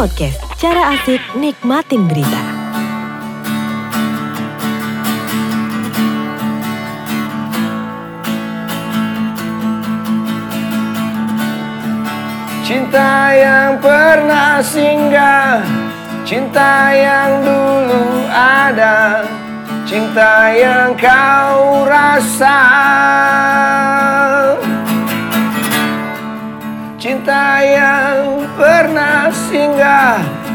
Podcast, cara asik nikmatin berita. Cinta yang pernah singgah Cinta yang dulu ada Cinta yang kau rasa Cinta yang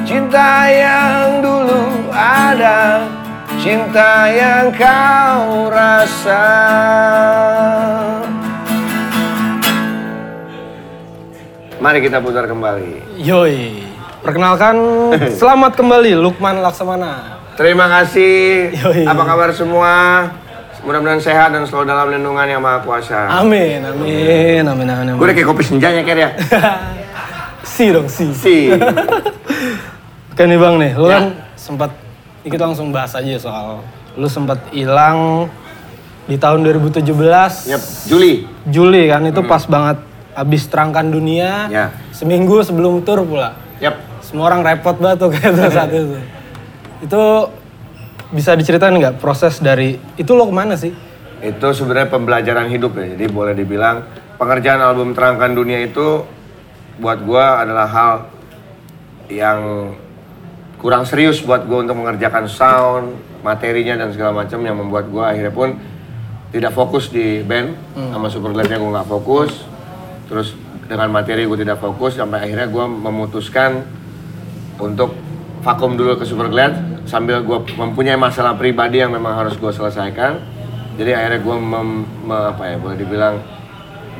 Cinta yang dulu ada Cinta yang kau rasa Mari kita putar kembali Yoi. Perkenalkan, selamat kembali Lukman Laksamana. Terima kasih. Yoi. Apa kabar semua? Mudah-mudahan sehat dan selalu dalam lindungan yang Maha Kuasa. Amin, amin, amin, amin. Gue udah kayak kopi senjanya Ker ya. si dong, si. Si. Oke nih bang nih, lu Ya. kan sempat, kita langsung bahas aja soal lu sempat hilang di tahun 2017 Yap, Juli. Juli kan itu pas banget abis terangkan dunia Ya. seminggu sebelum tur pula Yap. semua orang repot banget tuh kayak itu saat itu itu bisa diceritain nggak proses dari itu lo ke mana sih Itu sebenarnya pembelajaran hidup ya. Jadi boleh dibilang pengerjaan album Terangkan Dunia itu buat gua adalah hal yang kurang serius buat gue untuk mengerjakan sound, materinya dan segala macam yang membuat gua akhirnya pun tidak fokus di band sama Superglad-nya gue nggak fokus. Terus dengan materi gue tidak fokus sampai akhirnya gua memutuskan untuk vakum dulu ke Superglad sambil gue mempunyai masalah pribadi yang memang harus gue selesaikan. Jadi akhirnya gue mem, me- apa ya boleh dibilang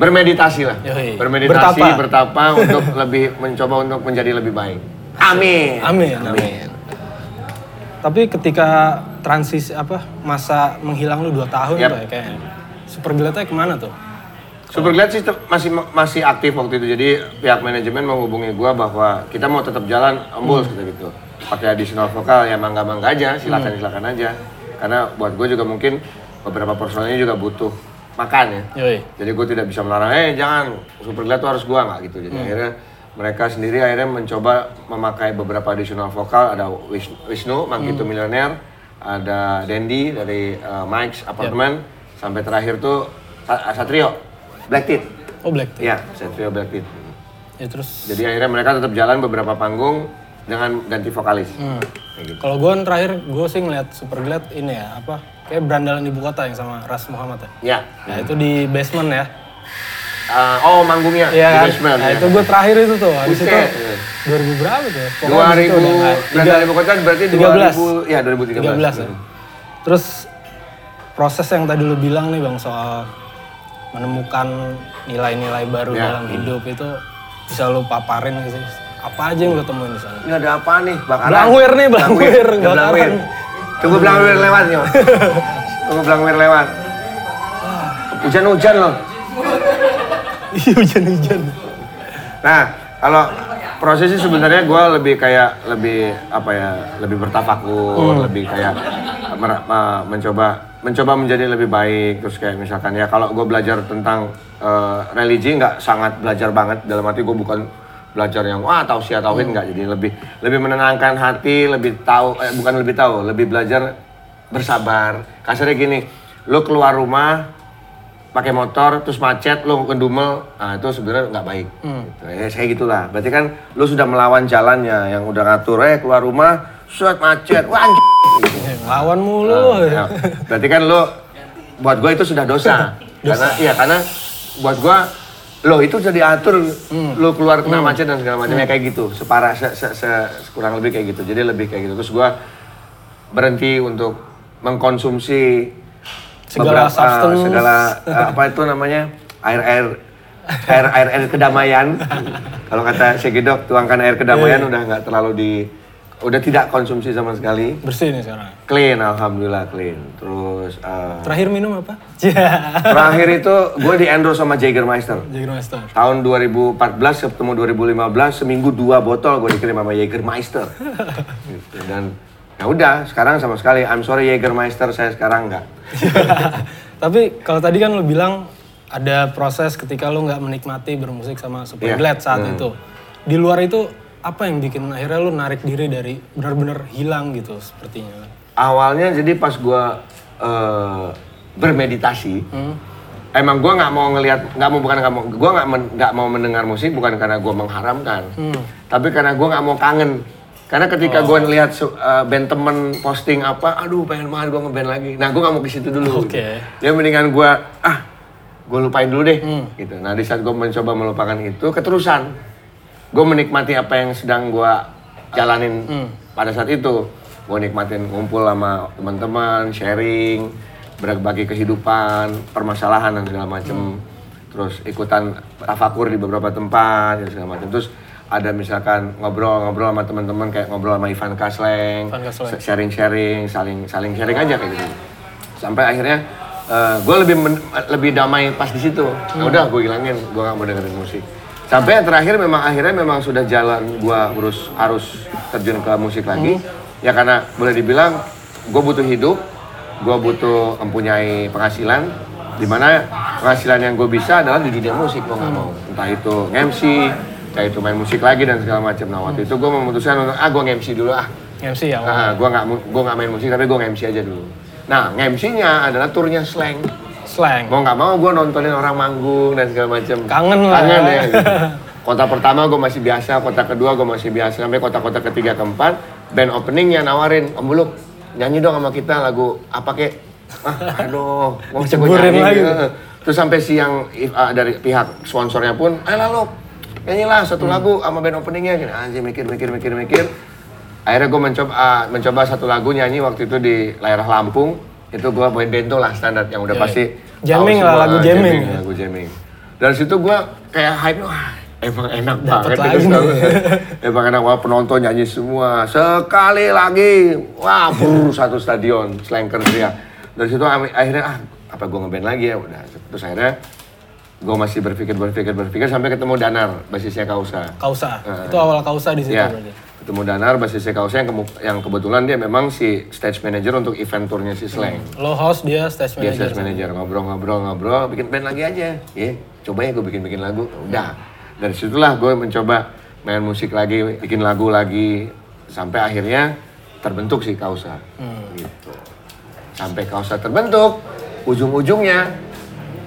bermeditasi lah, Yoi. bermeditasi, Bertapa. bertapa untuk lebih mencoba untuk menjadi lebih baik. Amin. amin amin tapi ketika transisi apa masa menghilang lu dua tahun Yap. tuh ya kayaknya Superglad-nya ke mana tuh Superglad sih tetap masih masih aktif waktu itu. Jadi pihak manajemen menghubungi gua bahwa kita mau tetap jalan ambul Hmm. seperti gitu. Pakai additional vokal ya mangga-mangga aja, silakan silakan aja. Karena buat gue juga mungkin beberapa personelnya juga butuh makan ya. Yoi. Jadi gue tidak bisa melarang, eh jangan Superglad tuh harus gua nggak gitu. Jadi akhirnya mereka sendiri akhirnya mencoba memakai beberapa additional vokal. Ada Wis- Wisnu, Mangkitu Millionaire, ada Dendi dari uh, Mike's Apartment, sampai terakhir tuh Sa- Satrio, Black Teeth. oh Black Tea. Iya, Satrio Black Teeth. ya terus Jadi akhirnya mereka tetap jalan beberapa panggung dengan ganti vokalis. Kayak gitu. kalau gue terakhir gue sih ngeliat Superglad ini ya apa kayak berandalan ibu kota yang sama Ras Muhammad ya Ya. nah itu di basement ya Uh, oh, manggungnya Iya di kan? basement. Nah ya. itu gue terakhir itu tuh, habis itu Buset. 2000 berapa tuh ya? Pokoknya habis 2000 itu udah nggak- Beranda Ibu Kota berarti 13. 2000 ya 13 2013. ya. Terus proses yang tadi lu bilang nih bang soal menemukan nilai-nilai baru Ya. dalam hidup itu bisa lu paparin sih? Apa aja yang lu temuin di sana? Ini ada apa nih? Bakaran. Belangwir nih, belangwir, Ya, bakaran. belangwir. Tunggu belangwir lewat ya. Tunggu belangwir lewat. Hujan-hujan loh. Iya hujan-hujan. Nah, kalau prosesnya sebenarnya gue lebih kayak lebih apa ya, lebih bertafakur, lebih kayak mer- mencoba mencoba menjadi lebih baik. Terus kayak misalkan ya kalau gue belajar tentang eh, religi nggak sangat belajar banget. Dalam arti gue bukan belajar yang wah tausiah tauhid nggak jadi lebih lebih menenangkan hati lebih tahu eh, bukan lebih tahu lebih belajar bersabar. Kasarnya gini lo keluar rumah pakai motor terus macet lo ngedumel nah itu sebenarnya nggak baik. Gitu. ya saya gitulah. Berarti kan lo sudah melawan jalannya yang udah ngatur eh keluar rumah suat macet. Wah anjing gitu. Lawan mulu. Nah, berarti kan lo buat gue itu sudah dosa. Karena iya karena buat gue lo itu sudah diatur lo keluar kena macet dan segala macamnya kayak gitu. Separah se, se, se- kurang lebih kayak gitu. Jadi lebih kayak gitu. Terus gue berhenti untuk mengkonsumsi Segala substance. segala eh, apa itu namanya air air air air, air kedamaian kalau kata Segidok tuangkan air kedamaian udah nggak terlalu di udah tidak konsumsi sama sekali Bersih nih sekarang. clean alhamdulillah clean terus eh, Terakhir minum apa? Terakhir itu gue di endorse sama Jägermeister Jägermeister. tahun 2014 ketemu 2015 seminggu dua botol gue dikirim sama Jägermeister Gitu. dan ya udah sekarang sama sekali. I'm sorry Jägermeister saya sekarang enggak Tapi kalau tadi kan lu bilang ada proses ketika lu nggak menikmati bermusik sama Super Iya. Glad saat itu. Di luar itu apa yang bikin akhirnya lu narik diri dari benar-benar hilang gitu sepertinya? awalnya jadi pas gua eh, bermeditasi emang gua nggak mau ngelihat nggak mau bukan nggak mau gua nggak men- nggak mau mendengar musik bukan karena gua mengharamkan. Tapi karena gua nggak mau kangen karena ketika gua ngelihat su- eh, band temen posting apa aduh pengen banget gua ngeband lagi. Nah gua nggak mau ke situ dulu. Oke. ya mendingan gua ah gue lupain dulu deh. Gitu. Nah di saat gue mencoba melupakan itu keterusan. Gue menikmati apa yang sedang gue jalanin pada saat itu. Gue nikmatin ngumpul sama teman-teman sharing berbagi kehidupan permasalahan dan segala macem. Terus ikutan tafakur di beberapa tempat dan segala macam terus ada misalkan ngobrol-ngobrol sama teman-teman kayak ngobrol sama Ivan Kasleng, sharing-sharing, saling saling sharing aja kayak gitu. Sampai akhirnya gue lebih men- lebih damai pas di situ. Nah, udah gue hilangin, gue gak mau dengerin musik. Sampai yang terakhir memang akhirnya memang sudah jalan gue urus harus terjun ke musik lagi. Ya karena boleh dibilang gue butuh hidup, gue butuh mempunyai penghasilan. Di mana penghasilan yang gue bisa adalah di dunia musik gue nggak mau. Entah itu MC, entah itu main musik lagi dan segala macam. Nah waktu itu gue memutuskan untuk ah gue MC dulu ah. MC ya. Nah, gue nggak gua nggak main musik tapi gue MC aja dulu. Nah, MC-nya adalah turnya slang. Slang. Mau nggak mau gue nontonin orang manggung dan segala macam. Kangen lah. Kangen ya. gitu. Kota pertama gue masih biasa, kota kedua gue masih biasa, sampai kota-kota ketiga keempat, band openingnya nawarin, Om Buluk, nyanyi dong sama kita lagu apa kek? Ah, aduh, mau gue nyanyi. lagi. Terus sampai siang ah, dari pihak sponsornya pun, ayo lah lo, nyanyilah satu lagu sama band openingnya. Gini, anjir mikir, mikir, mikir, mikir. Akhirnya gue mencoba ah, mencoba satu lagu nyanyi waktu itu di daerah Lampung. Itu gue bawain bento lah standar yang udah Iya, pasti iya. Jamming lah, lagu jamming. lagu jamming. Dari situ gue kayak hype, wah emang enak banget. lagi Terus nih. tahu, emang enak banget penonton nyanyi semua. Sekali lagi, wah brr, satu stadion, slanker teriak. Dari situ akhirnya ah apa gue ngeband lagi ya udah. Terus akhirnya gue masih berpikir berpikir berpikir sampai ketemu Danar, basisnya Kausa. Kausa. Eh. Itu awal Kausa di situ Ya, berarti. ketemu Danar, basisnya Kausa yang, kemu- yang kebetulan dia memang si stage manager untuk event tournya si Slang. Lo host dia stage Dia manager. stage manager ngobrol-ngobrol-ngobrol, bikin band lagi aja. Ya, coba ya gue bikin-bikin lagu. Udah. Dari situlah gue mencoba main musik lagi, bikin lagu lagi, sampai akhirnya terbentuk si Kausa. Gitu. Sampai Kausa terbentuk, ujung-ujungnya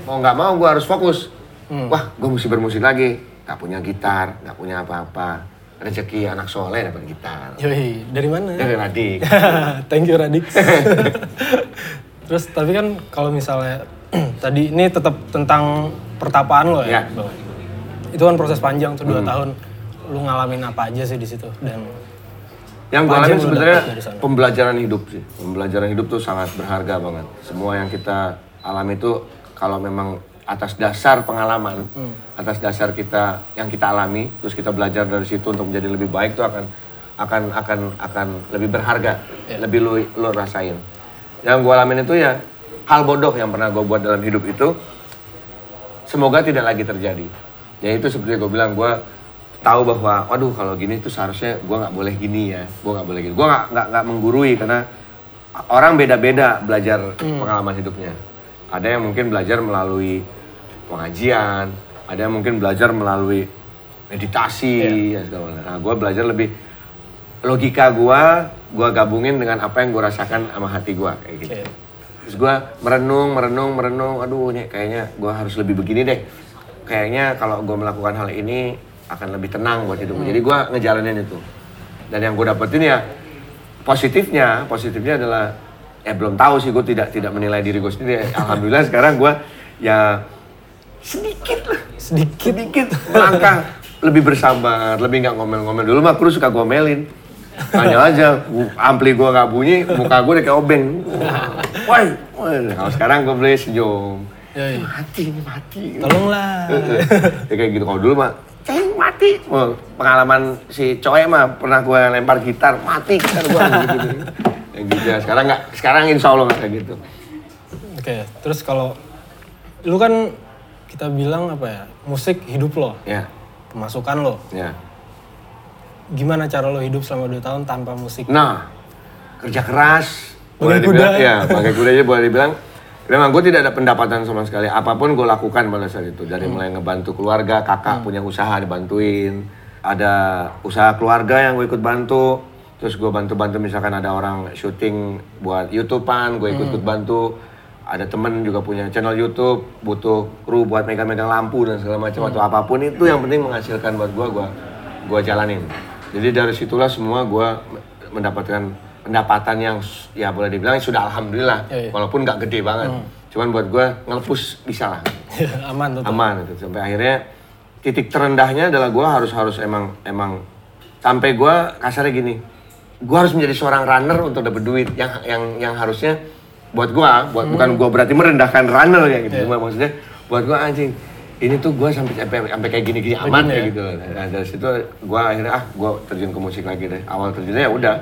mau nggak mau gue harus fokus. Wah, gue mesti bermusik lagi. Gak punya gitar, gak punya apa-apa. Rezeki anak soleh dapat gitar. Yoi, dari mana? Dari Radik. Thank you Radix. Terus tapi kan kalau misalnya tadi ini tetap tentang pertapaan lo ya. Ya. Itu kan proses panjang tuh dua tahun. Lu ngalamin apa aja sih di situ dan Yang gue alamin lu sebenarnya pembelajaran hidup sih. Pembelajaran hidup tuh sangat berharga banget. Semua yang kita alami itu kalau memang atas dasar pengalaman, Hmm. atas dasar kita yang kita alami, terus kita belajar dari situ untuk menjadi lebih baik tuh akan akan akan akan lebih berharga, Ya. lebih lu lu rasain. Yang gue alamin itu ya hal bodoh yang pernah gue buat dalam hidup itu semoga tidak lagi terjadi. Ya itu seperti gue bilang, gue tahu bahwa, waduh kalau gini tuh seharusnya gue nggak boleh gini ya, gue nggak boleh gini. Gue nggak nggak menggurui karena orang beda-beda belajar pengalaman hidupnya. Ada yang mungkin belajar melalui pengajian, ada yang mungkin belajar melalui meditasi, ya segala macam. Nah, gue belajar lebih logika gue, gue gabungin dengan apa yang gue rasakan sama hati gue kayak gitu. Oke. Terus gue merenung, merenung, merenung, aduh kayaknya gue harus lebih begini deh. Kayaknya kalau gue melakukan hal ini akan lebih tenang buat hidup gue. Jadi gue ngejalanin itu. Dan yang gue dapetin ya positifnya, positifnya adalah ya belum tahu sih gue tidak tidak menilai diri gue sendiri. Alhamdulillah sekarang gue ya sedikit lah, sedikit sedikit melangkah lebih bersabar, lebih nggak ngomel-ngomel. Dulu mah kru suka gomelin. Tanya aja, ampli gue nggak bunyi, muka gue udah kayak obeng. Woi, woi. Kalau sekarang gue beli senyum. Yoi. Mati ini mati. Tolonglah. ya kayak gitu. Kalau dulu mah, ceng mati. Pengalaman si cowek mah pernah gue lempar gitar, mati gitar gue. gitu, gitu. Kayak gitu ya. Sekarang nggak, sekarang insya Allah kayak gitu. Oke, terus kalau lu kan kita bilang apa ya? Musik hidup lo, Ya, pemasukan lo. ya. Gimana cara lo hidup selama 2 tahun tanpa musik? Nah, kerja keras. Pakai dibilang, kuda. ya, pakai kuda aja boleh dibilang. Memang gue tidak ada pendapatan sama sekali. Apa pun gue lakukan pada saat itu. Dari mulai ngebantu keluarga, kakak punya usaha dibantuin. ada usaha keluarga yang gue ikut bantu terus gue bantu-bantu misalkan ada orang syuting buat YouTubean gue ikut-ikut bantu. Ada temen juga punya channel YouTube butuh kru buat megang-megang lampu dan segala macam atau apa pun itu yang penting menghasilkan buat gue gue gue jalanin. Jadi dari situlah semua gue mendapatkan pendapatan yang ya boleh dibilang sudah alhamdulillah Iya, iya. walaupun nggak gede banget. Cuman buat gue ngelepus bisa lah. Aman tuh. aman itu sampai akhirnya titik terendahnya adalah gue harus harus emang emang sampai gue kasarnya gini gue harus menjadi seorang runner untuk dapat duit. Yang yang yang harusnya buat gue buat bukan gue berarti merendahkan runner ya gitu. Cuma maksudnya buat gue anjing ini tuh gue sampai sampai sampai kayak gini gini aman kayak gitu. Loh. nah, dari situ gue akhirnya ah gue terjun ke musik lagi deh. Awal terjunnya ya udah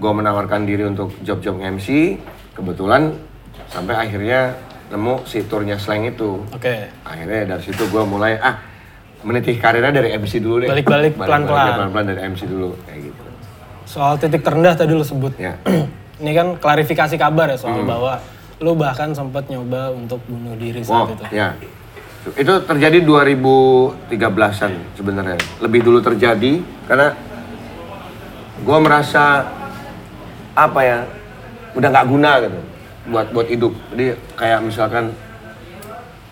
gue menawarkan diri untuk job-job MC kebetulan sampai akhirnya nemu si turnya slang itu. Oke. akhirnya dari situ gue mulai ah meniti karirnya dari MC dulu deh. Balik-balik pelan-pelan. pelan-pelan dari MC dulu kayak gitu Soal titik terendah tadi lu sebut. ya Ini kan klarifikasi kabar ya Hmm. soal bahwa lu bahkan sempat nyoba untuk bunuh diri wow saat itu. ya itu terjadi 2013an sebenarnya lebih dulu terjadi karena gue merasa apa ya udah nggak guna gitu buat buat hidup jadi kayak misalkan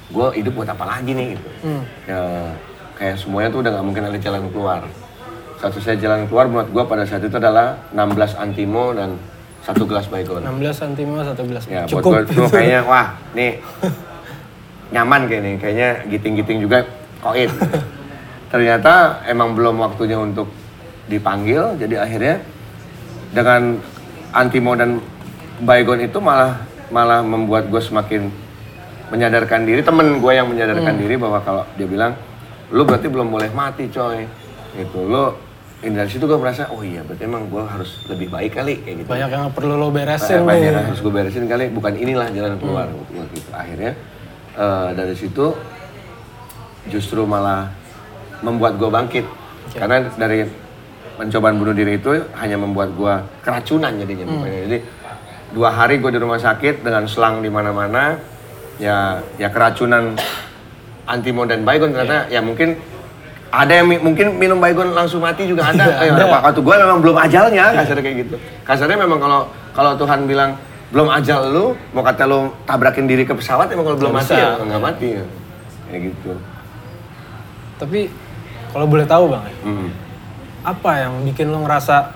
gue hidup buat apa lagi nih gitu Hmm. ya kayak semuanya tuh udah nggak mungkin ada jalan keluar satu saya jalan keluar buat gue pada saat itu adalah 16 antimo dan satu gelas baygon 16 antimo satu gelas. ya buat Cukup. gue tuh kayaknya wah nih nyaman kayak nih kayaknya giting-giting juga koit ternyata emang belum waktunya untuk dipanggil jadi akhirnya dengan antimo dan baygon itu malah malah membuat gue semakin menyadarkan diri temen gue yang menyadarkan Hmm. diri bahwa kalau dia bilang lu berarti belum boleh mati coy gitu lu ini dari situ gue merasa oh iya berarti emang gue harus lebih baik kali kayak gitu. Banyak yang perlu lo beresin nih. yang harus gue beresin kali. Bukan inilah jalan keluar Buat gitu. akhirnya eh, dari situ justru malah membuat gue bangkit. Karena dari pencobaan bunuh diri itu hanya membuat gue keracunan jadinya pokoknya. jadi dua hari gue di rumah sakit dengan selang di mana-mana ya ya keracunan antimo dan baygon ternyata. Ya mungkin ada yang mi- mungkin minum baygon langsung mati juga ada. Iya, Eh, ada. waktu gue memang belum ajalnya kasarnya kayak gitu. Kasarnya memang kalau kalau Tuhan bilang belum ajal lu, mau kata lu tabrakin diri ke pesawat emang kalau belum mati ya nggak mati ya. Kayak gitu. Tapi kalau boleh tahu bang, ya, Hmm. apa yang bikin lo ngerasa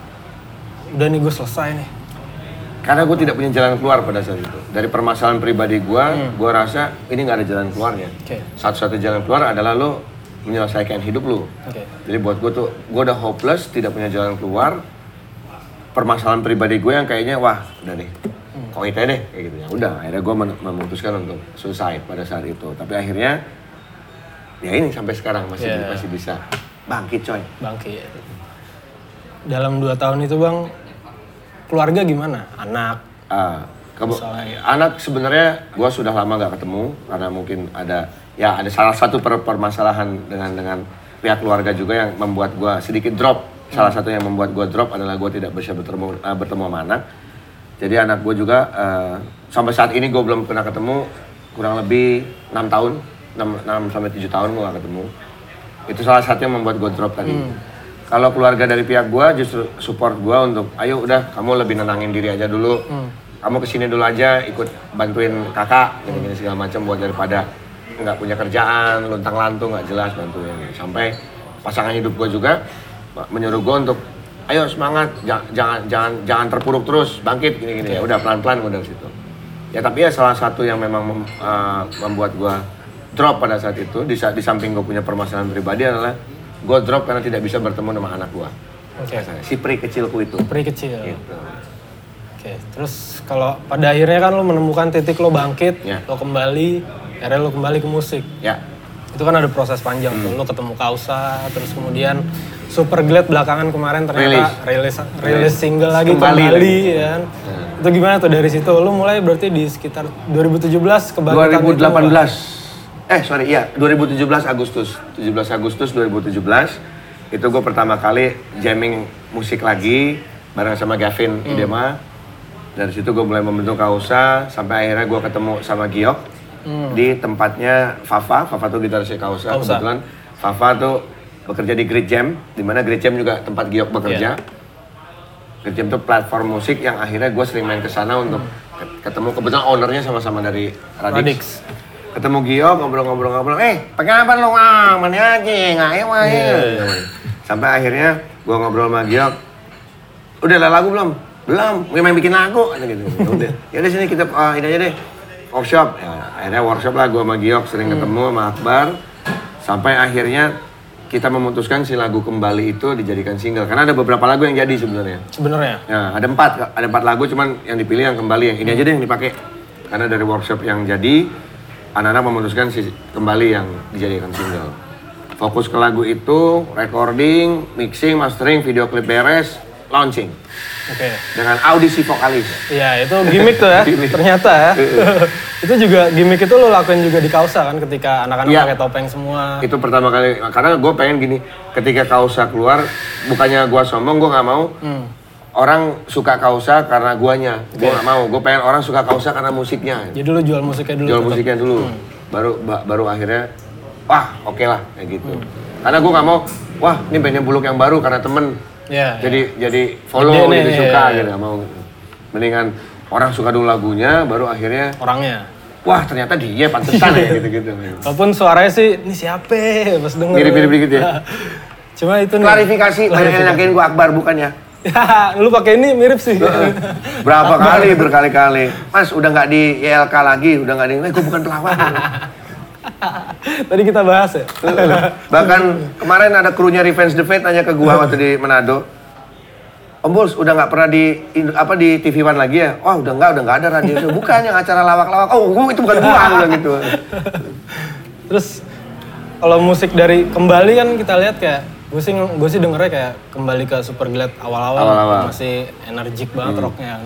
udah nih gue selesai nih? Karena gue tidak punya jalan keluar pada saat itu. Dari permasalahan pribadi gue, gue rasa ini nggak ada jalan keluarnya. Oke. Satu-satu jalan keluar adalah lu menyelesaikan hidup lu. Oke. Jadi buat gue tuh, gue udah hopeless, tidak punya jalan keluar. Permasalahan pribadi gue yang kayaknya, wah udah deh, koit aja deh, kayak gitu ya. Udah, akhirnya gue memutuskan untuk suicide pada saat itu. Tapi akhirnya, ya ini sampai sekarang masih Yeah. masih bisa bangkit coy. Bangkit. Dalam dua tahun itu bang, keluarga gimana? Anak? Ah, kebo- Misalnya- anak sebenarnya gue sudah lama nggak ketemu karena mungkin ada ya ada salah satu per- permasalahan dengan dengan pihak keluarga juga yang membuat gue sedikit drop. Salah satu yang membuat gue drop adalah gue tidak bisa bertemu eh, bertemu sama anak. Jadi anak gue juga eh, sampai saat ini gue belum pernah ketemu kurang lebih enam tahun, 6, sampai 7 tahun gue gak ketemu. Itu salah satu yang membuat gue drop tadi. Kalau keluarga dari pihak gua justru support gua untuk ayo udah kamu lebih nenangin diri aja dulu. Kamu ke sini dulu aja ikut bantuin kakak gini-gini segala macam buat daripada nggak punya kerjaan, luntang lantung nggak jelas bantuin. Sampai pasangan hidup gua juga menyuruh gua untuk ayo semangat jangan jangan jangan, jangan terpuruk terus bangkit gini-gini ya udah pelan-pelan gua dari situ. Ya tapi ya salah satu yang memang mem- uh, membuat gua drop pada saat itu di, di samping gue punya permasalahan pribadi adalah gue drop karena tidak bisa bertemu sama anak gue. Oke. Si pri kecilku itu. Peri kecil. Gitu. Oke. Terus kalau pada akhirnya kan lo menemukan titik lo bangkit, Ya. lo kembali, akhirnya lo kembali ke musik. Ya, Itu kan ada proses panjang Hmm. tuh. Lo ketemu Kausa, terus kemudian Super Glad belakangan kemarin ternyata rilis rilis single lagi Kembali kembali, lagi. ya kan. Itu gimana tuh dari situ? Lo mulai berarti di sekitar 2017 kebangkitan itu, 2018. Eh sorry, iya 2017 Agustus. 17 Agustus 2017 itu gue pertama kali jamming musik lagi bareng sama Gavin Idema. Dari situ gue mulai membentuk Kausa sampai akhirnya gue ketemu sama Giok di tempatnya Fafa. Fafa tuh gitarisnya Kausa. Kausa. Kebetulan Fafa tuh bekerja di Great Jam, di mana Great Jam juga tempat Giok bekerja. Great Jam itu platform musik yang akhirnya gue sering main ke sana untuk ketemu kebetulan ownernya sama-sama dari Radix. Radix. Ketemu Giok ngobrol-ngobrol-ngobrol, eh pakai apa lo ah mana aja nggak ayo ayo. Sampai akhirnya gue ngobrol sama Giok, udah ada lagu belum? Belum, gue main bikin lagu kata gitu. Udah, ya sini kita uh, ini aja deh workshop. Ya, akhirnya workshop lah gue sama Giok sering ketemu sama Akbar. Sampai akhirnya kita memutuskan si lagu kembali itu dijadikan single karena ada beberapa lagu yang jadi sebenarnya. Sebenarnya. Ya, ada empat, ada empat lagu cuman yang dipilih yang kembali yang ini aja deh yang dipakai. Karena dari workshop yang jadi, anak-anak memutuskan si kembali yang dijadikan single. Fokus ke lagu itu, recording, mixing, mastering, video klip beres, launching Oke. dengan audisi vokalis. Iya, itu gimmick tuh ya. Gimmick. Ternyata ya. itu juga gimmick itu lo lakuin juga di Kausa kan ketika anak-anak Iya. pakai topeng semua. Itu pertama kali karena gue pengen gini, ketika Kausa keluar, bukannya gue sombong, gue nggak mau. Hmm. Orang suka Kausa karena guanya, gue nggak mau. Gue pengen orang suka Kausa karena musiknya. Jadi lo jual musiknya dulu. jual tetap. musiknya dulu baru ba- baru akhirnya wah oke lah kayak gitu karena gue nggak mau wah ini bandnya buluk yang baru karena temen Iya. jadi jadi follow nih, gitu iya, suka iya. gitu nggak mau mendingan orang suka dulu lagunya baru akhirnya Orangnya. wah ternyata dia pantesan ya gitu gitu Walaupun suaranya sih, ini siapa pas denger. mirip-mirip dikit ya Cuma itu nih. klarifikasi yang yakin gue Akbar bukan ya Ya, lu pakai ini mirip sih. berapa kali berkali-kali mas udah nggak di YLK lagi udah nggak di eh, gue bukan pelawak Tadi kita bahas ya. Bahkan kemarin ada krunya Revenge the Fate nanya ke gua waktu di Manado. Om Bulls udah nggak pernah di apa di TV One lagi ya? Wah udah nggak, udah nggak ada radio show. Bukan yang acara lawak-lawak. Oh gua itu bukan gua udah gitu. Terus kalau musik dari kembali kan kita lihat kayak gue sih gue sih dengernya kayak kembali ke Super Glad awal-awal. Hmm. masih energik banget rocknya.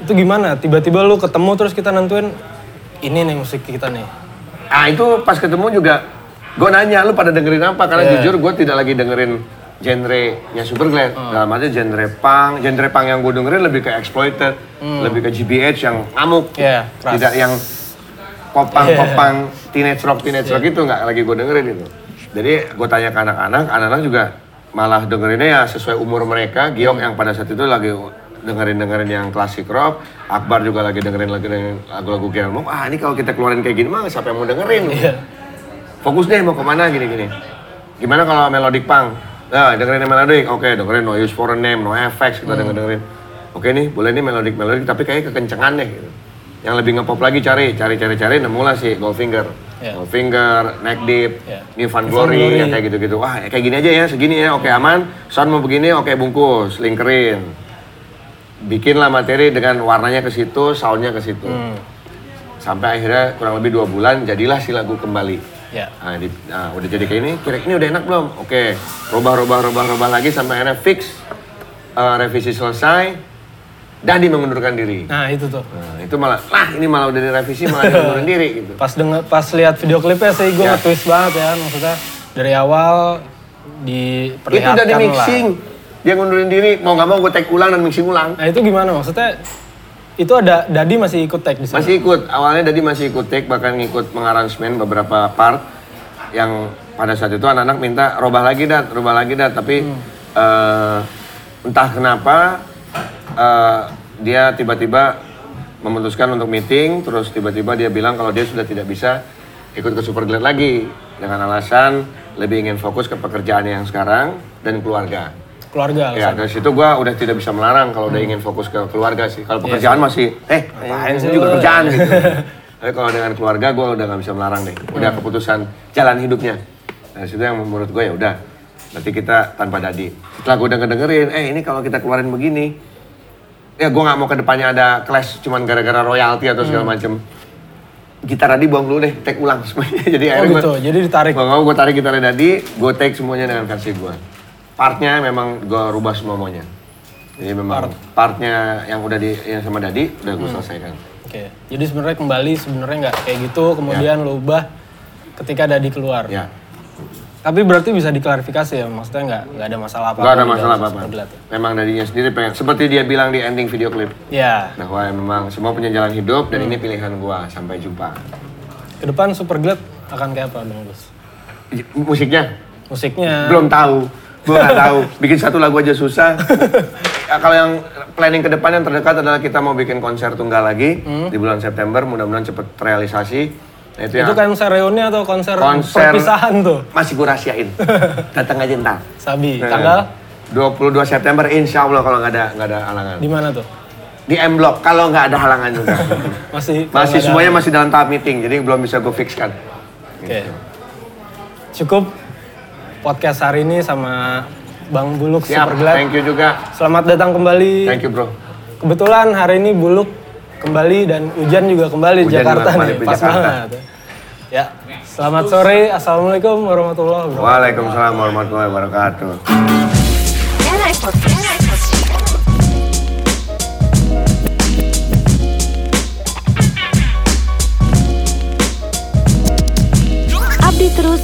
Itu gimana? Tiba-tiba lu ketemu terus kita nentuin ini nih musik kita nih. Ah itu pas ketemu juga gua nanya lu pada dengerin apa? Karena Iya. jujur gua tidak lagi dengerin genre-nya Superglad. Hmm. Dalam arti genre punk, genre punk yang gue dengerin lebih ke exploited, lebih ke GBH yang ngamuk. Hmm. Iya, keras. Tidak yang popang Iya. popang teenage rock teenage rock itu nggak lagi gue dengerin itu. Jadi gue tanya ke anak-anak, anak-anak juga malah dengerinnya ya sesuai umur mereka. Giong yang pada saat itu lagi dengerin dengerin yang klasik rock, Akbar juga lagi dengerin lagi dengerin lagu-lagu rock. Ah ini kalau kita keluarin kayak gini mah siapa yang mau dengerin? Iya. Fokus deh mau ke mana gini-gini. Gimana kalau melodic punk? Nah, dengerin melodic, oke dengerin No Use For A Name, No Effects, kita denger dengerin. Oke nih, boleh nih melodic melodic, tapi kayaknya kekencengan deh. Gitu. Yang lebih ngepop lagi cari, cari, cari, cari, nemulah si Goldfinger. Iya. Goldfinger, Neck Deep, Iya. New Found Glory, Glory. yang kayak gitu-gitu. Wah, kayak gini aja ya, segini ya, oke aman. Sound mau begini, oke bungkus, lingkerin. Bikinlah materi dengan warnanya ke situ, soundnya ke situ. Hmm. Sampai akhirnya kurang lebih dua bulan, jadilah si lagu kembali. Ya. Nah, di- nah, udah jadi kayak ini, kira ini udah enak belum? Oke, rubah, rubah, rubah, rubah lagi sampai akhirnya fix, eh, revisi selesai, Dadi mengundurkan diri. Nah itu tuh. Nah, itu malah, lah ini malah udah direvisi malah dia mengundurkan diri gitu. Pas denger, pas lihat video klipnya sih gue Ya. nge-twist banget ya maksudnya dari awal Itu diperlihatkan udah di lah. Dia ngundurin diri, mau nggak mau gue take ulang dan mixing ulang. Nah itu gimana maksudnya? Itu ada Dadi masih ikut tag di sana. Masih ikut, awalnya Dadi masih ikut take, bahkan ngikut mengaransemen beberapa part yang pada saat itu anak-anak minta robah lagi dat, robah lagi dat, tapi eh, entah kenapa eh, dia tiba-tiba memutuskan untuk meeting, terus tiba-tiba dia bilang kalau dia sudah tidak bisa ikut ke Superglad lagi dengan alasan lebih ingin fokus ke pekerjaannya yang sekarang dan keluarga. Keluarga. Ya dari situ gua udah tidak bisa melarang kalau udah ingin fokus ke keluarga sih. Kalau pekerjaan masih, eh ngapain sih juga kerjaan gitu. Tapi kalau dengan keluarga gua udah nggak bisa melarang deh. Udah keputusan jalan hidupnya. Dari situ yang menurut gue ya udah. Berarti kita tanpa dadi. Setelah gua udah ngedengerin, eh ini kalau kita keluarin begini, ya gua nggak mau ke depannya ada clash cuman gara-gara royalti atau segala macem. Gitar Dadi buang dulu deh, take ulang semuanya. Jadi Oh akhirnya gua- gitu. Jadi ditarik. Gua mau gue tarik gitarnya Dadi, gue take semuanya dengan versi gue. Partnya memang gue rubah semuanya. Jadi memang partnya yang udah di yang sama Dadi udah gue selesaikan. Oke. Jadi sebenarnya kembali sebenarnya nggak kayak gitu. Kemudian lu ubah ketika Dadi keluar. Ya, Tapi berarti bisa diklarifikasi ya. Maksudnya nggak nggak ada masalah apa. nggak ada masalah apa-apa. Ya? Memang Dadinya sendiri pengen, seperti dia bilang di ending video klip, Ya. bahwa memang semua punya jalan hidup dan ini pilihan gue. Sampai jumpa. Ke depan Superglad akan kayak apa dong Gus? Musiknya, musiknya. Belum tahu. Gue nggak tahu. Bikin satu lagu aja susah. Ya, kalau yang planning ke depan yang terdekat adalah kita mau bikin konser tunggal lagi di bulan September. Mudah-mudahan cepet realisasi. Nah, itu, Itu konser reuni atau konser, Konser- perpisahan tuh? masih gue rahasiain. Datang aja ntar. Sabi, Nah, tanggal 22 September insya Allah kalau nggak ada nggak ada halangan. di mana tuh? Di M Block kalau nggak ada halangan juga. Masih masih kalau ada- semuanya masih dalam tahap meeting jadi belum bisa gue fixkan. Oke. Cukup podcast hari ini sama Bang Buluk Siap, Superglad. thank you juga. Selamat datang kembali. Thank you bro. Kebetulan hari ini Buluk kembali dan Hujan juga kembali di Hujan juga Jakarta kembali nih. di Pas Jakarta. banget. Ya. Selamat sore. Assalamualaikum warahmatullahi wabarakatuh. Waalaikumsalam warahmatullahi wabarakatuh.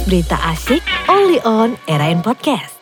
Berita asyik only on Era Podcast.